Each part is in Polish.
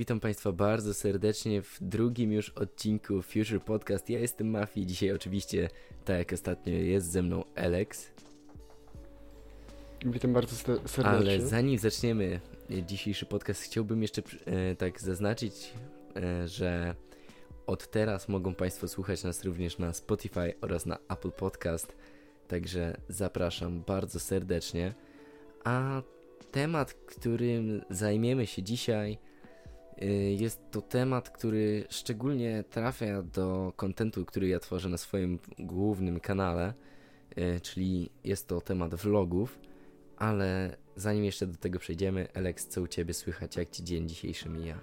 witam Państwa bardzo serdecznie w drugim już odcinku Future Podcast. Ja jestem Mafi, dzisiaj oczywiście, tak jak ostatnio, jest ze mną Alex. Witam bardzo serdecznie. Ale zanim zaczniemy dzisiejszy podcast, chciałbym jeszcze e, tak zaznaczyć, e, że od teraz mogą Państwo słuchać nas również na Spotify oraz na Apple Podcast. Także zapraszam bardzo serdecznie. A temat, którym zajmiemy się dzisiaj, jest to temat, który szczególnie trafia do kontentu, który ja tworzę na swoim głównym kanale, y, czyli jest to temat vlogów, ale zanim jeszcze do tego przejdziemy, Alex, co u Ciebie słychać, jak Ci dzień dzisiejszy mija?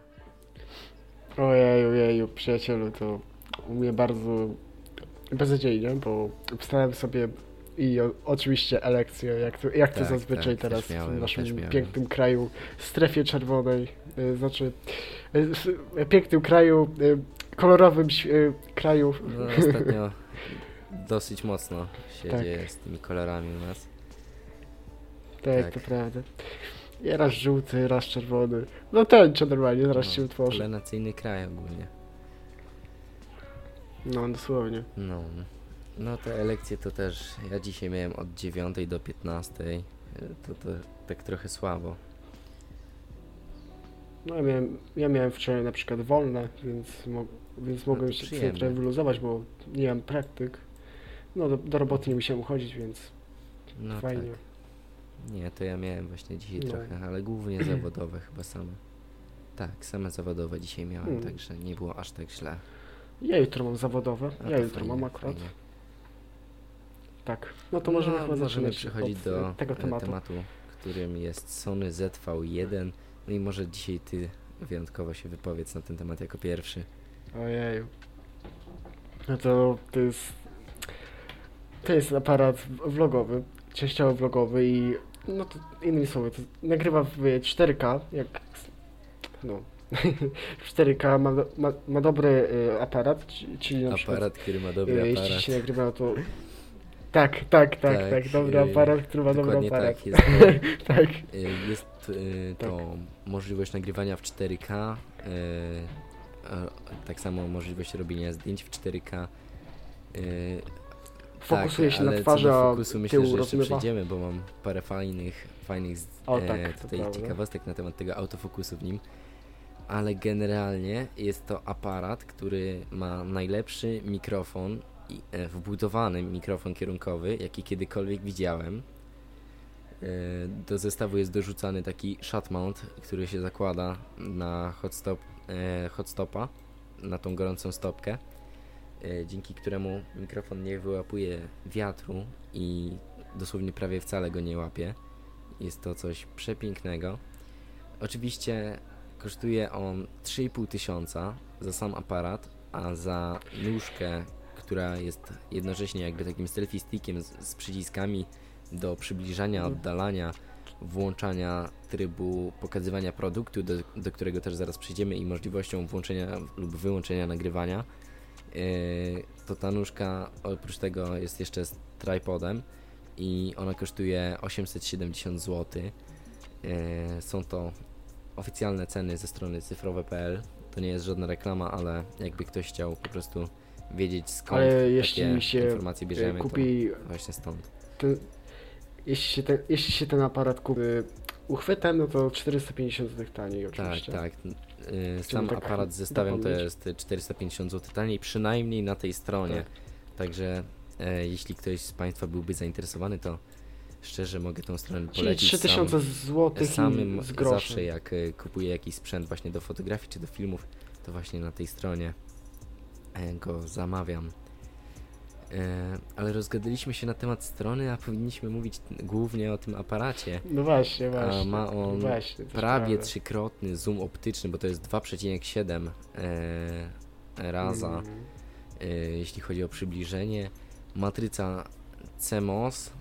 Ojej, ojej, przyjacielu, to u mnie bardzo beznadziejnie, bo wstałem sobie i o, oczywiście elekcje, jak to, jak tak, to zazwyczaj tak, teraz miałem, w naszym pięknym kraju, strefie czerwonej, y, znaczy y, pięknym kraju, y, kolorowym kraju. No, ostatnio dosyć mocno się tak. dzieje z tymi kolorami u nas. Tak, tak. to prawda. I raz żółty, raz czerwony. No tęcza normalnie, zaraz no, się utworzy. Plenacyjny kraj ogólnie. No, dosłownie. No. No te elekcje to też, ja dzisiaj miałem od 9 do 15, to, to tak trochę słabo. No ja miałem, ja miałem wczoraj na przykład wolne, więc, mo więc mogłem no, się trochę wyluzować, bo nie mam praktyk. No do, do roboty nie musiałem uchodzić, więc no fajnie. Tak. Nie, to ja miałem właśnie dzisiaj no. trochę, ale głównie zawodowe chyba same. Tak, same zawodowe dzisiaj miałem, hmm. także nie było aż tak źle. Ja jutro mam zawodowe, A ja jutro fajnie, mam akurat. Fajnie. Tak. No to możemy no, chyba możemy przechodzić do tego tematu. tematu, którym jest Sony ZV1. No i może dzisiaj ty wyjątkowo się wypowiedz na ten temat jako pierwszy. Ojej. No to, to jest to jest aparat vlogowy, częściowo vlogowy i no to innymi słowy, to nagrywa w 4K, jak no 4K ma, ma, ma dobry y, aparat, czyli na aparat, przykład, który ma dobry y, aparat. Jeśli się nagrywa to tak, tak, tak, tak, tak. Dobry aparat, który ma dobry aparat. Tak, jest, tak. Y, jest y, to tak. możliwość nagrywania w 4K, y, tak samo możliwość robienia zdjęć w 4K. Y, Fokusuje tak, się na twarzy, a fokusu myślę, że jeszcze przejdziemy, bo mam parę fajnych, fajnych o, tak, e, tutaj ciekawostek na temat tego autofokusu w nim. Ale generalnie jest to aparat, który ma najlepszy mikrofon wbudowany mikrofon kierunkowy, jaki kiedykolwiek widziałem. E, do zestawu jest dorzucany taki shot mount, który się zakłada na hotstop, e, hotstopa, na tą gorącą stopkę, dzięki któremu mikrofon nie wyłapuje wiatru i dosłownie prawie wcale go nie łapie. Jest to coś przepięknego. Oczywiście kosztuje on 3,5 tysiąca za sam aparat, a za nóżkę która jest jednocześnie jakby takim selfie stickiem z, z przyciskami do przybliżania, mhm. oddalania, włączania trybu pokazywania produktu, do, do którego też zaraz przejdziemy i możliwością włączenia lub wyłączenia nagrywania. Yy, to ta nóżka oprócz tego jest jeszcze z tripodem i ona kosztuje 870 zł. Yy, są to oficjalne ceny ze strony cyfrowe.pl. To nie jest żadna reklama, ale jakby ktoś chciał po prostu wiedzieć skąd Ale jeśli się informacje bierzemy, kupi właśnie stąd. Ten, jeśli, się ten, jeśli się ten aparat kupi uchwytem, no to 450 zł taniej oczywiście. Tak, tak. Sam tak aparat z zestawem to jest 450 zł taniej, przynajmniej na tej stronie. Tak. Także e, jeśli ktoś z Państwa byłby zainteresowany, to szczerze mogę tą stronę polecić. 3000 zł samym zawsze jak e, kupuję jakiś sprzęt właśnie do fotografii czy do filmów, to właśnie na tej stronie go zamawiam. E, ale rozgadaliśmy się na temat strony, a powinniśmy mówić głównie o tym aparacie. No właśnie, właśnie. A ma on właśnie, prawie prawda. trzykrotny zoom optyczny, bo to jest 2,7 e, raza, mm. jeśli chodzi o przybliżenie. Matryca CMOS,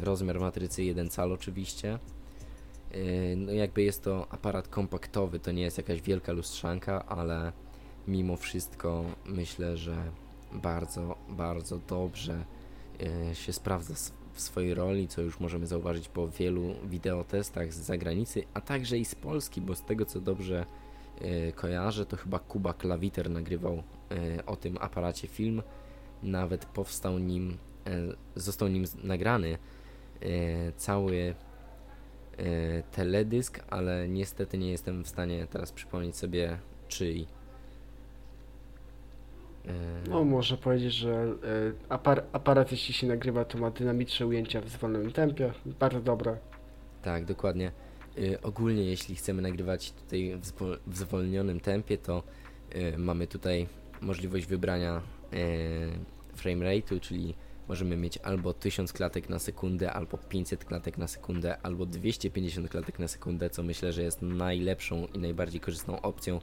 rozmiar matrycy 1 cal oczywiście. No jakby jest to aparat kompaktowy, to nie jest jakaś wielka lustrzanka, ale mimo wszystko myślę, że bardzo, bardzo dobrze e, się sprawdza w swojej roli, co już możemy zauważyć po wielu wideotestach z zagranicy, a także i z Polski, bo z tego co dobrze e, kojarzę, to chyba Kuba Klawiter nagrywał e, o tym aparacie film. Nawet powstał nim, został nim nagrany cały teledysk, ale niestety nie jestem w stanie teraz przypomnieć sobie czyj. No, można powiedzieć, że apar aparat, jeśli się nagrywa, to ma dynamiczne ujęcia w zwolnionym tempie. Bardzo dobre. Tak, dokładnie. Y, ogólnie jeśli chcemy nagrywać tutaj w, zwol w zwolnionym tempie, to mamy tutaj możliwość wybrania frame rate'u, czyli możemy mieć albo 1000 klatek na sekundę, albo 500 klatek na sekundę, albo 250 klatek na sekundę, co myślę, że jest najlepszą i najbardziej korzystną opcją.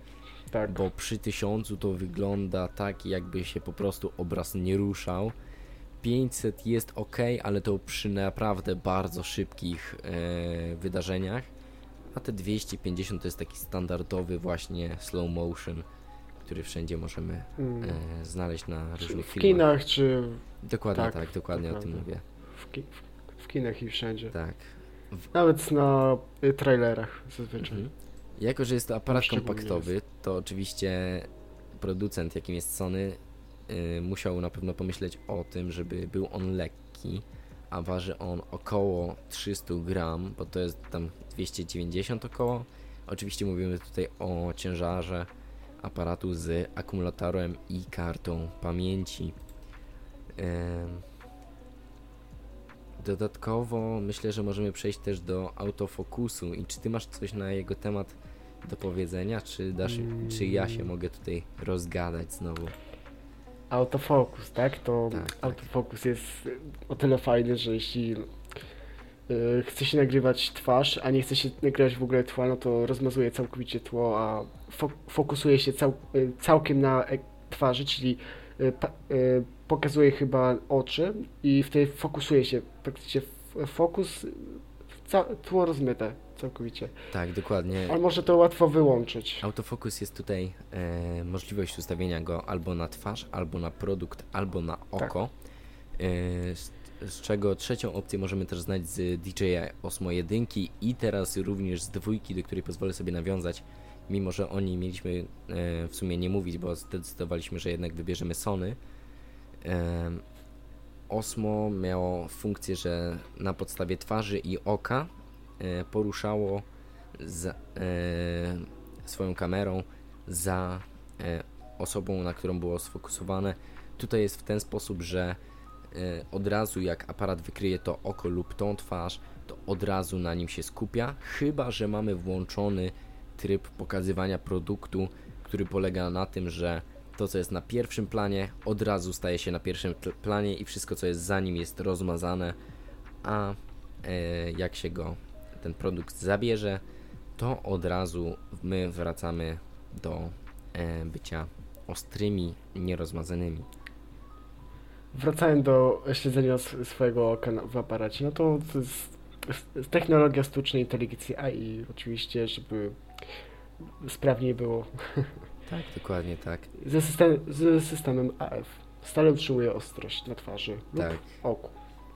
Tak. Bo przy 1000 to wygląda tak, jakby się po prostu obraz nie ruszał 500 jest ok, ale to przy naprawdę bardzo szybkich e, wydarzeniach, a te 250 to jest taki standardowy właśnie slow motion, który wszędzie możemy mm. e, znaleźć na różnych filmach. W kinach czy... Dokładnie tak, tak dokładnie o tym mówię. W, ki w, kinach i wszędzie. Tak. W... Nawet na y, trailerach zazwyczaj. Mhm. Jako, że jest to aparat kompaktowy, to oczywiście producent, jakim jest Sony, y, musiał na pewno pomyśleć o tym, żeby był on lekki, a waży on około 300 gram, bo to jest tam 290 około. Oczywiście mówimy tutaj o ciężarze aparatu z akumulatorem i kartą pamięci. Dodatkowo myślę, że możemy przejść też do autofokusu i czy ty masz coś na jego temat do powiedzenia, czy, dasz, czy ja się mogę tutaj rozgadać znowu? autofokus, tak? To tak, tak. autofokus jest o tyle fajny, że jeśli yy, chce się nagrywać twarz, a nie chce się nagrywać w ogóle tła, no to rozmazuje całkowicie tło, a fo fokusuje się cał yy, całkiem na e twarzy, czyli yy, pokazuje chyba oczy i wtedy fokusuje się praktycznie fokus, tło rozmyte całkowicie. Tak, dokładnie. Ale może to łatwo wyłączyć. Autofokus jest tutaj e, możliwość ustawienia go albo na twarz, albo na produkt, albo na oko. Tak. E, z, z, czego trzecią opcję możemy też znać z DJI Osmo 1 i teraz również z dwójki, do której pozwolę sobie nawiązać. Mimo, że o niej mieliśmy e, w sumie nie mówić, bo zdecydowaliśmy, że jednak wybierzemy Sony. Osmo miało funkcję, że na podstawie twarzy i oka E, poruszało z, e, swoją kamerą za e, osobą, na którą było sfokusowane. Tutaj jest w ten sposób, że od razu jak aparat wykryje to oko lub tą twarz, to od razu na nim się skupia, chyba że mamy włączony tryb pokazywania produktu, który polega na tym, że to co jest na pierwszym planie od razu staje się na pierwszym planie i wszystko co jest za nim jest rozmazane, a jak się go ten produkt zabierze, to od razu my wracamy do e, bycia ostrymi, nierozmazanymi. Wracając do śledzenia swojego oka w aparacie, no to, to jest technologia sztucznej inteligencji AI oczywiście, żeby sprawniej było. Tak, dokładnie tak. Ze, system, ze systemem AF. Stale utrzymuje ostrość na twarzy tak. lub oku.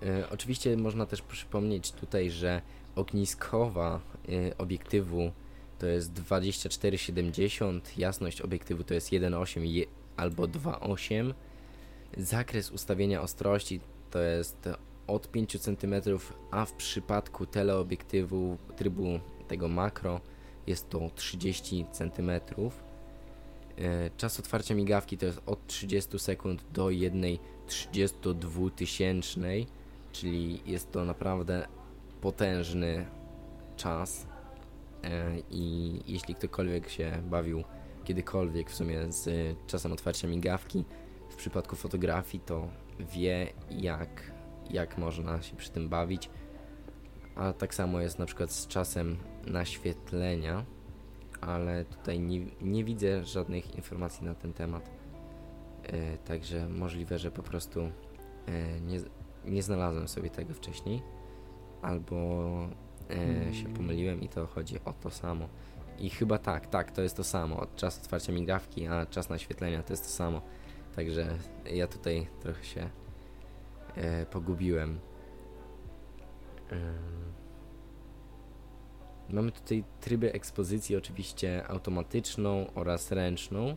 E, oczywiście można też przypomnieć tutaj, że ogniskowa y, obiektywu to jest 2470, jasność obiektywu to jest 1.8 albo 2.8, zakres ustawienia ostrości to jest od 5 cm, a w przypadku teleobiektywu trybu tego makro jest to 30 cm. Czas otwarcia migawki to jest od 30 sekund do jednej 32 tysięcznej, czyli jest to naprawdę potężny czas e, i jeśli ktokolwiek się bawił kiedykolwiek w sumie z czasem otwarcia migawki w przypadku fotografii, to wie jak, jak można się przy tym bawić. A tak samo jest na przykład z czasem naświetlenia, ale tutaj nie, nie widzę żadnych informacji na ten temat. E, także możliwe, że po prostu e, nie, nie znalazłem sobie tego wcześniej albo e, się mm. pomyliłem i to chodzi o to samo. I chyba tak, tak, to jest to samo. Czas otwarcia migawki, a czas naświetlenia to jest to samo. Także ja tutaj trochę się e, pogubiłem. Mamy tutaj tryby ekspozycji, oczywiście automatyczną oraz ręczną.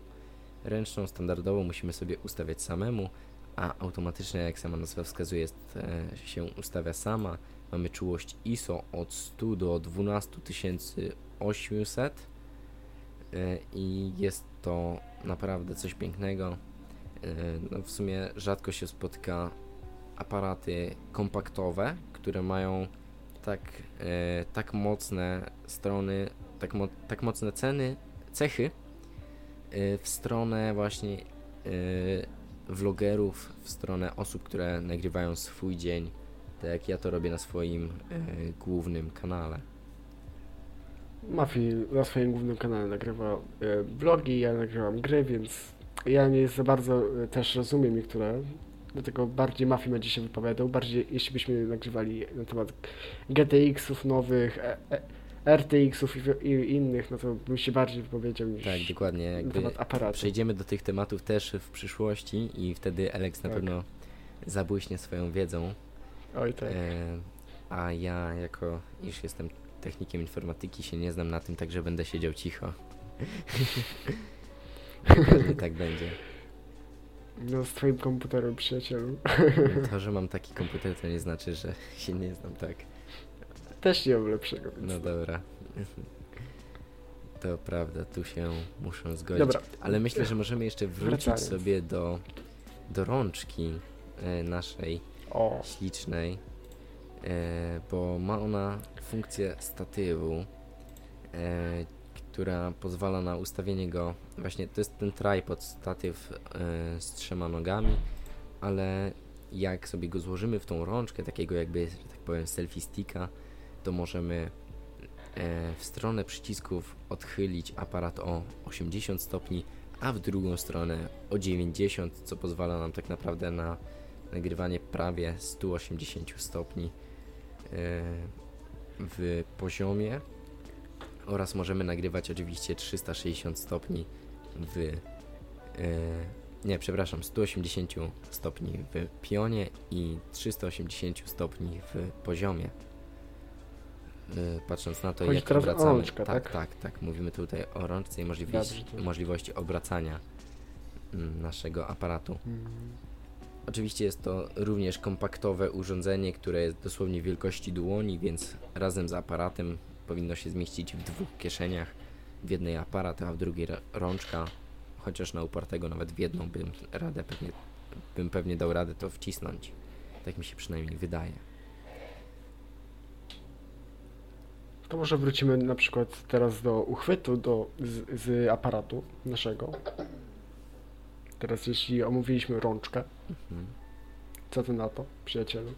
Ręczną, standardową musimy sobie ustawiać samemu, a automatyczna, jak sama nazwa wskazuje, jest, e, się ustawia sama. Mamy czułość ISO od 100 do 12800 e, i jest to naprawdę coś pięknego. E, no w sumie rzadko się spotyka aparaty kompaktowe, które mają tak, e, tak mocne strony, tak, mo tak mocne ceny, cechy e, w stronę właśnie e, vlogerów, w stronę osób, które nagrywają swój dzień, tak jak ja to robię na swoim e, głównym kanale. Mafi na swoim głównym kanale nagrywa e, vlogi, ja nagrywam gry, więc ja nie za bardzo e, też rozumiem niektóre dlatego bardziej Mafii będzie się wypowiadał, bardziej jeśli byśmy nagrywali na temat GTX-ów nowych, e, e, RTX-ów i, i, innych, no to bym się bardziej wypowiedział niż tak, dokładnie. na temat aparatu. Przejdziemy do tych tematów też w przyszłości i wtedy Alex na tak. pewno zabłyśnie swoją wiedzą. Oj tak. E, a ja jako, iż jestem technikiem informatyki, się nie znam na tym, także będę siedział cicho. tak będzie. No z twoim komputerem, przyjacielu. To, że mam taki komputer, to nie znaczy, że się nie znam, tak? Też nie mam lepszego. Więc... No dobra. To prawda, tu się muszę zgodzić. Dobra. Ale myślę, że możemy jeszcze wrócić Wracając. sobie do, do rączki e, naszej o. ślicznej, e, bo ma ona funkcję statywu. Która pozwala na ustawienie go, właśnie to jest ten tripod, statyw yy, z trzema nogami, ale jak sobie go złożymy w tą rączkę, takiego jakby, że tak powiem, selfie sticka, to możemy e, w stronę przycisków odchylić aparat o 80 stopni, a w drugą stronę o 90, co pozwala nam tak naprawdę na nagrywanie prawie 180 stopni e, w poziomie oraz możemy nagrywać oczywiście 360 stopni w e, nie, przepraszam, 180 stopni w pionie i 380 stopni w poziomie. E, patrząc na to, Chodzi jak obracamy. Tak, tak, tak, tak. Mówimy tutaj o rączce i możliwości, możliwości obracania mm, naszego aparatu. Mhm. Oczywiście jest to również kompaktowe urządzenie, które jest dosłownie wielkości dłoni, więc razem z aparatem powinno się zmieścić w dwóch kieszeniach. W jednej aparat, a w drugiej rączka. Chociaż na upartego nawet w jedną bym radę pewnie, bym pewnie dał radę to wcisnąć. Tak mi się przynajmniej wydaje. To może wrócimy na przykład teraz do uchwytu do, z, z aparatu naszego. Teraz jeśli omówiliśmy rączkę, mhm. co ty na to, przyjacielu?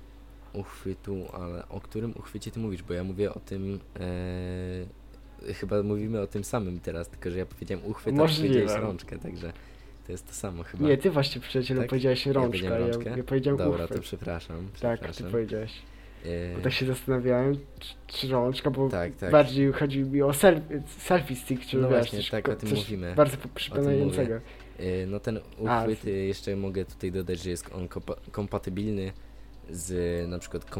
Uchwytu, ale o którym uchwycie ty mówisz? Bo ja mówię o tym. E, chyba mówimy o tym samym teraz, tylko że ja powiedziałem uchwyt, a powiedziałeś rączkę, także to jest to samo chyba. Nie, ty właśnie przyjacielu tak? powiedziałeś rączkę, ja, rączkę? ja, ja powiedziałem Dobra, uchwyt. to przepraszam, przepraszam. Tak, ty powiedziałeś. E... Bo tak się zastanawiałem, czy, rączka, bo tak, tak. bardziej chodzi mi o selfie, selfie stick, czy no wiesz, właśnie, tak o tym mówimy. Bardzo przypominającego. E, no ten uchwyt, a, jeszcze mogę tutaj dodać, że jest on kompatybilny z na przykład e,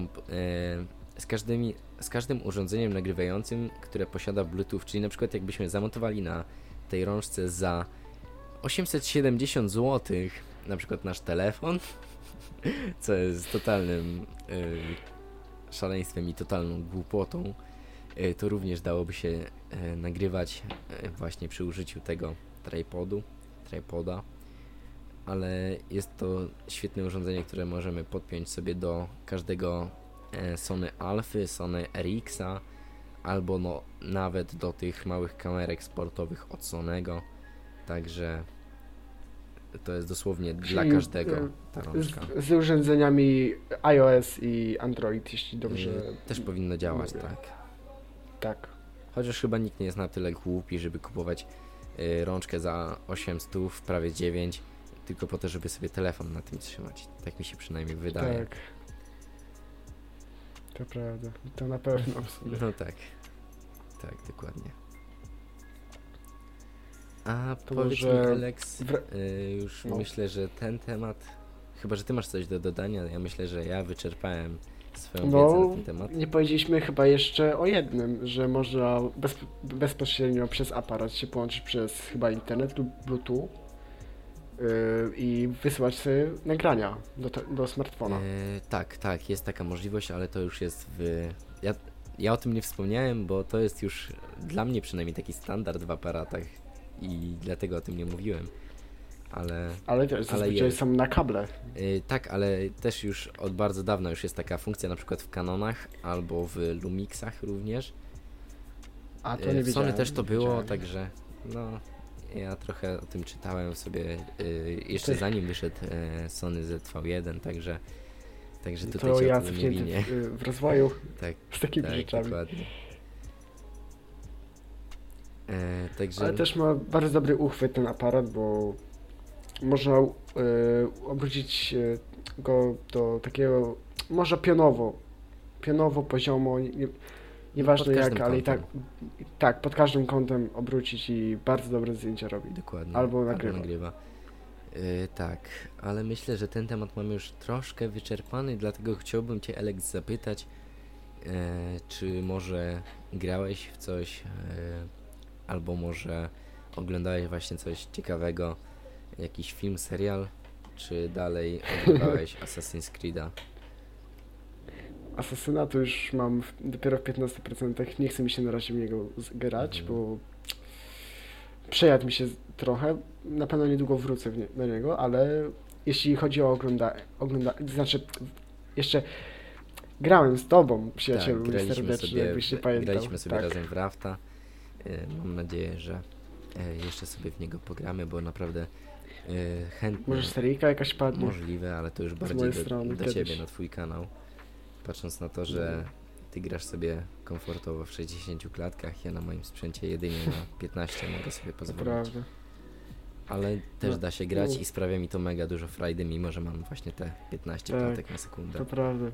z, każdymi, z każdym urządzeniem nagrywającym, które posiada Bluetooth, czyli na przykład jakbyśmy zamontowali na tej rączce za 870 zł na przykład nasz telefon, co jest totalnym e, szaleństwem i totalną głupotą, e, to również dałoby się nagrywać właśnie przy użyciu tego tripodu, tripoda ale jest to świetne urządzenie, które możemy podpiąć sobie do każdego e, Sony Alfy, Sony RX-a albo no, nawet do tych małych kamerek sportowych od Sonego. Także to jest dosłownie Czyli dla każdego ta rączka. Z, z, urządzeniami iOS i Android, jeśli dobrze. E, też powinno działać, mówię. tak. Tak. Chociaż chyba nikt nie jest na tyle głupi, żeby kupować y, rączkę za 800, prawie 9 tylko po to, żeby sobie telefon na tym trzymać. Tak mi się przynajmniej wydaje. Tak. To prawda. To na pewno. No tak. Tak, dokładnie. A to powiedz mi, Alex, y, już no. myślę, że ten temat, chyba, że ty masz coś do dodania, ja myślę, że ja wyczerpałem swoją no, wiedzę na ten temat. Nie powiedzieliśmy chyba jeszcze o jednym, że można bez, bezpośrednio przez aparat się połączyć przez chyba internet lub Bluetooth i wysyłać sobie nagrania do, do smartfona. Yy, tak, tak, jest taka możliwość, ale to już jest w. Ja, ja o tym nie wspomniałem, bo to jest już dla mnie przynajmniej taki standard w aparatach i dlatego o tym nie mówiłem ale... Ale też zazwyczaj ale są na kable. Yy, tak, ale też już od bardzo dawna już jest taka funkcja na przykład w Canonach albo w Lumixach również. A to nie yy, W Sony też to było, także no ja trochę o tym czytałem sobie yy, jeszcze zanim wyszedł yy, Sony ZV1, także także tutaj to ja nie winię. W, w rozwoju tak, z takimi tak, rzeczami. Dokładnie. E, także... Ale też ma bardzo dobry uchwyt ten aparat, bo można y, obrócić e, go do takiego, może pionowo, pionowo, poziomo, nie, nieważne jak, ale i tak, tak, pod każdym kątem obrócić i bardzo dobre zdjęcia robi. Dokładnie. Albo nagrywa. Albo nagrywa. Yy, tak, ale myślę, że ten temat mamy już troszkę wyczerpany, dlatego chciałbym Cię, Alex, zapytać, yy, czy może grałeś w coś, yy, albo może oglądałeś właśnie coś ciekawego jakiś film, serial, czy dalej oglądałeś Assassin's Creed'a? Asasyna to już mam w, dopiero w 15%. Nie chce mi się na razie w niego grać, mhm. bo przejadł mi się trochę. Na pewno niedługo wrócę nie, do niego, ale jeśli chodzi o ogląda, ogląda znaczy jeszcze grałem z tobą, przyjacielu, tak, serdecznie, sobie, jakbyś się pamiętał. Graliśmy sobie tak. razem w Rafta. Y, mam nadzieję, że y, jeszcze sobie w niego pogramy, bo naprawdę Yy, chętnie. Może seryjka jakaś padnie? Możliwe, ale to już bardziej do, do Ciebie, na Twój kanał. Patrząc na to, że Ty grasz sobie komfortowo w 60 klatkach, ja na moim sprzęcie jedynie na 15 mogę sobie pozwolić. Prawda. Ale też no, da się grać no. i sprawia mi to mega dużo frajdy, mimo że mam właśnie te 15 tak, klatek na sekundę. To prawda.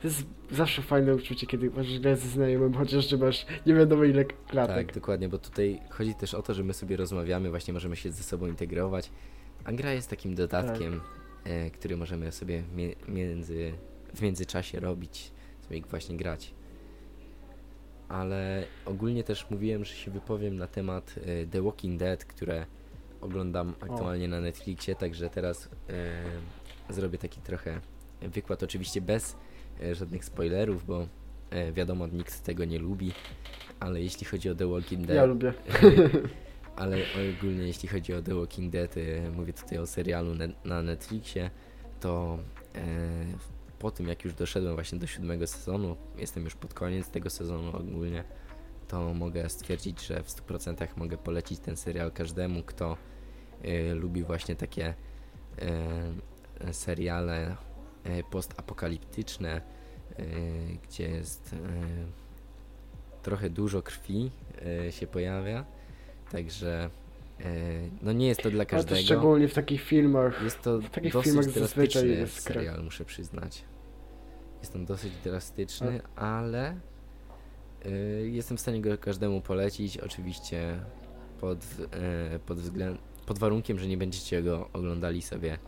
To jest zawsze fajne uczucie, kiedy masz grę ze znajomym, chociaż że masz nie wiadomo ile klatek. Tak, dokładnie, bo tutaj chodzi też o to, że my sobie rozmawiamy, właśnie możemy się ze sobą integrować a gra jest takim dodatkiem, tak. e, który możemy sobie między, w międzyczasie robić, sobie właśnie grać. Ale ogólnie też mówiłem, że się wypowiem na temat e, The Walking Dead, które oglądam aktualnie o. na Netflixie, także teraz e, zrobię taki trochę wykład, oczywiście bez e, żadnych spoilerów, bo e, wiadomo, nikt tego nie lubi, ale jeśli chodzi o The Walking Dead... Ja lubię. ale ogólnie jeśli chodzi o The Walking Dead, y, mówię tutaj o serialu na Netflixie, to e, po tym jak już doszedłem właśnie do siódmego sezonu, jestem już pod koniec tego sezonu ogólnie, to mogę stwierdzić, że w 100% mogę polecić ten serial każdemu, kto e, lubi właśnie takie e, seriale postapokaliptyczne, gdzie jest trochę dużo krwi się pojawia Także e, no nie jest to dla każdego. Ale to szczególnie w takich filmach. Jest to w takich dosyć filmach drastyczny jest serial, muszę przyznać. Jest on dosyć drastyczny, ale y, jestem w stanie go każdemu polecić. Oczywiście pod, y, pod, względ, pod warunkiem, że nie będziecie go oglądali sobie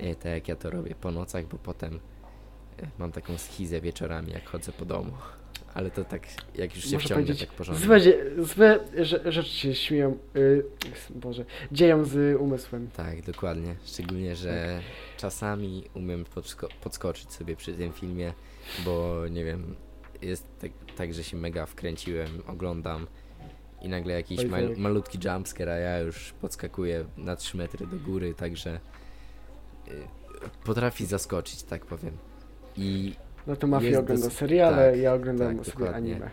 y, tak jak ja to robię po nocach, bo potem mam taką schizę wieczorami, jak chodzę po domu ale to tak, jak już się Można wciągnie tak porządnie. Złe, złe rzeczy się śmieją, yy, Boże, dzieją z umysłem. Tak, dokładnie. Szczególnie, że tak. czasami umiem podsko podskoczyć sobie przy tym filmie, bo nie wiem, jest tak, tak, że się mega wkręciłem, oglądam i nagle jakiś mal tak. malutki jumpscare, a ja już podskakuję na 3 metry do góry, także yy, potrafi zaskoczyć, tak powiem. I no to Mafia ogląda seriale, tak, ja oglądam tak, sobie dokładnie. anime.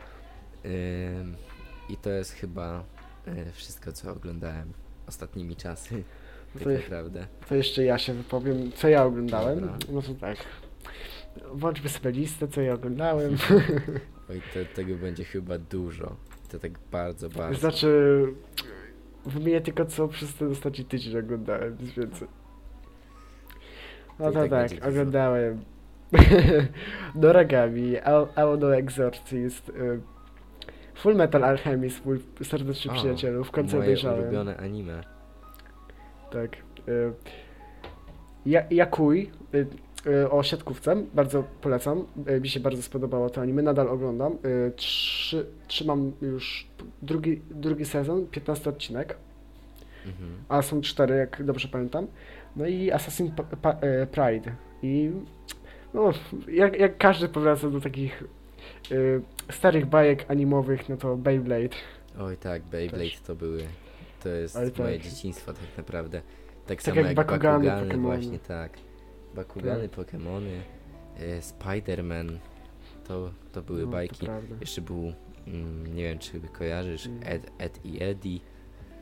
I to jest chyba y, wszystko, co oglądałem ostatnimi czasy. Tak to, naprawdę. To jeszcze ja się wypowiem, co ja oglądałem. Dobra. No to tak. Włączmy sobie listę, co ja oglądałem. Oj, tego będzie chyba dużo. To tak bardzo, bardzo. Znaczy, wymienię tylko co przez ten ostatni tydzień oglądałem, nic więcej. No to, to tak, tak oglądałem Doragami, Auto Exorcist, y, Full Metal Alchemist, mój serdeczny przyjacielu, w końcu moje obejrzałem. ulubione anime. Tak. Y, ja, Yakuj, y, o siatkówce, bardzo polecam, mi się bardzo spodobało to anime, nadal oglądam. Trzy, trzymam już drugi, drugi sezon, 15 odcinek, mhm. a są cztery, jak dobrze pamiętam. No i Assassin's Pride i no, jak, jak każdy powraca do takich y, starych bajek animowych, no to Beyblade. Oj tak, Beyblade Też. to były, to jest tak. moje dzieciństwo tak naprawdę. Tak, tak samo jak, jak Bakugany, Bakugany właśnie, tak. Bakugany, tak. Pokémony, y, Spider-Man, to, to były no, bajki. To Jeszcze był, mm, nie wiem czy kojarzysz, mm. Ed, Ed i Eddie.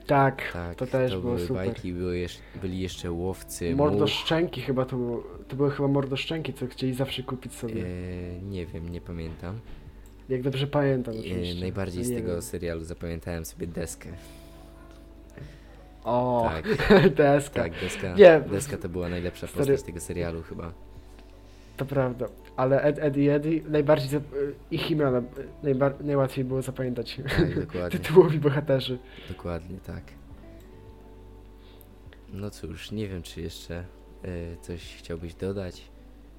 Tak, tak, to też to było były super. bajki, były jeszcze, byli jeszcze łowcy Mordoszczęki chyba to było, to były chyba mordoszczęki, co chcieli zawsze kupić sobie. E, nie wiem, nie pamiętam. Jak dobrze pamiętam e, Najbardziej z tego wiem. serialu zapamiętałem sobie deskę. O, tak. deska. Tak, deska, nie. deska to była najlepsza Stary... postać tego serialu chyba. To prawda, ale Ed, Ed i Eddie najbardziej, ich imiona najbar, najłatwiej było zapamiętać. Tak, dokładnie. Tytułowi bohaterzy. Dokładnie, tak. No cóż, nie wiem czy jeszcze y, coś chciałbyś dodać.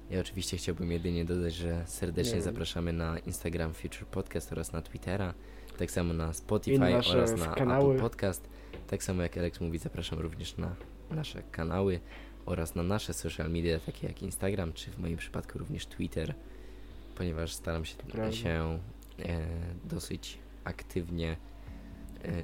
Ja oczywiście chciałbym jedynie dodać, że serdecznie zapraszamy na Instagram Future Podcast oraz na Twittera, tak samo na Spotify oraz na kanały. Apple Podcast. Tak samo jak Alex mówi, zapraszam również na nasze kanały oraz na nasze social media, takie jak Instagram, czy w moim przypadku również Twitter, ponieważ staram się, się e, dosyć aktywnie e,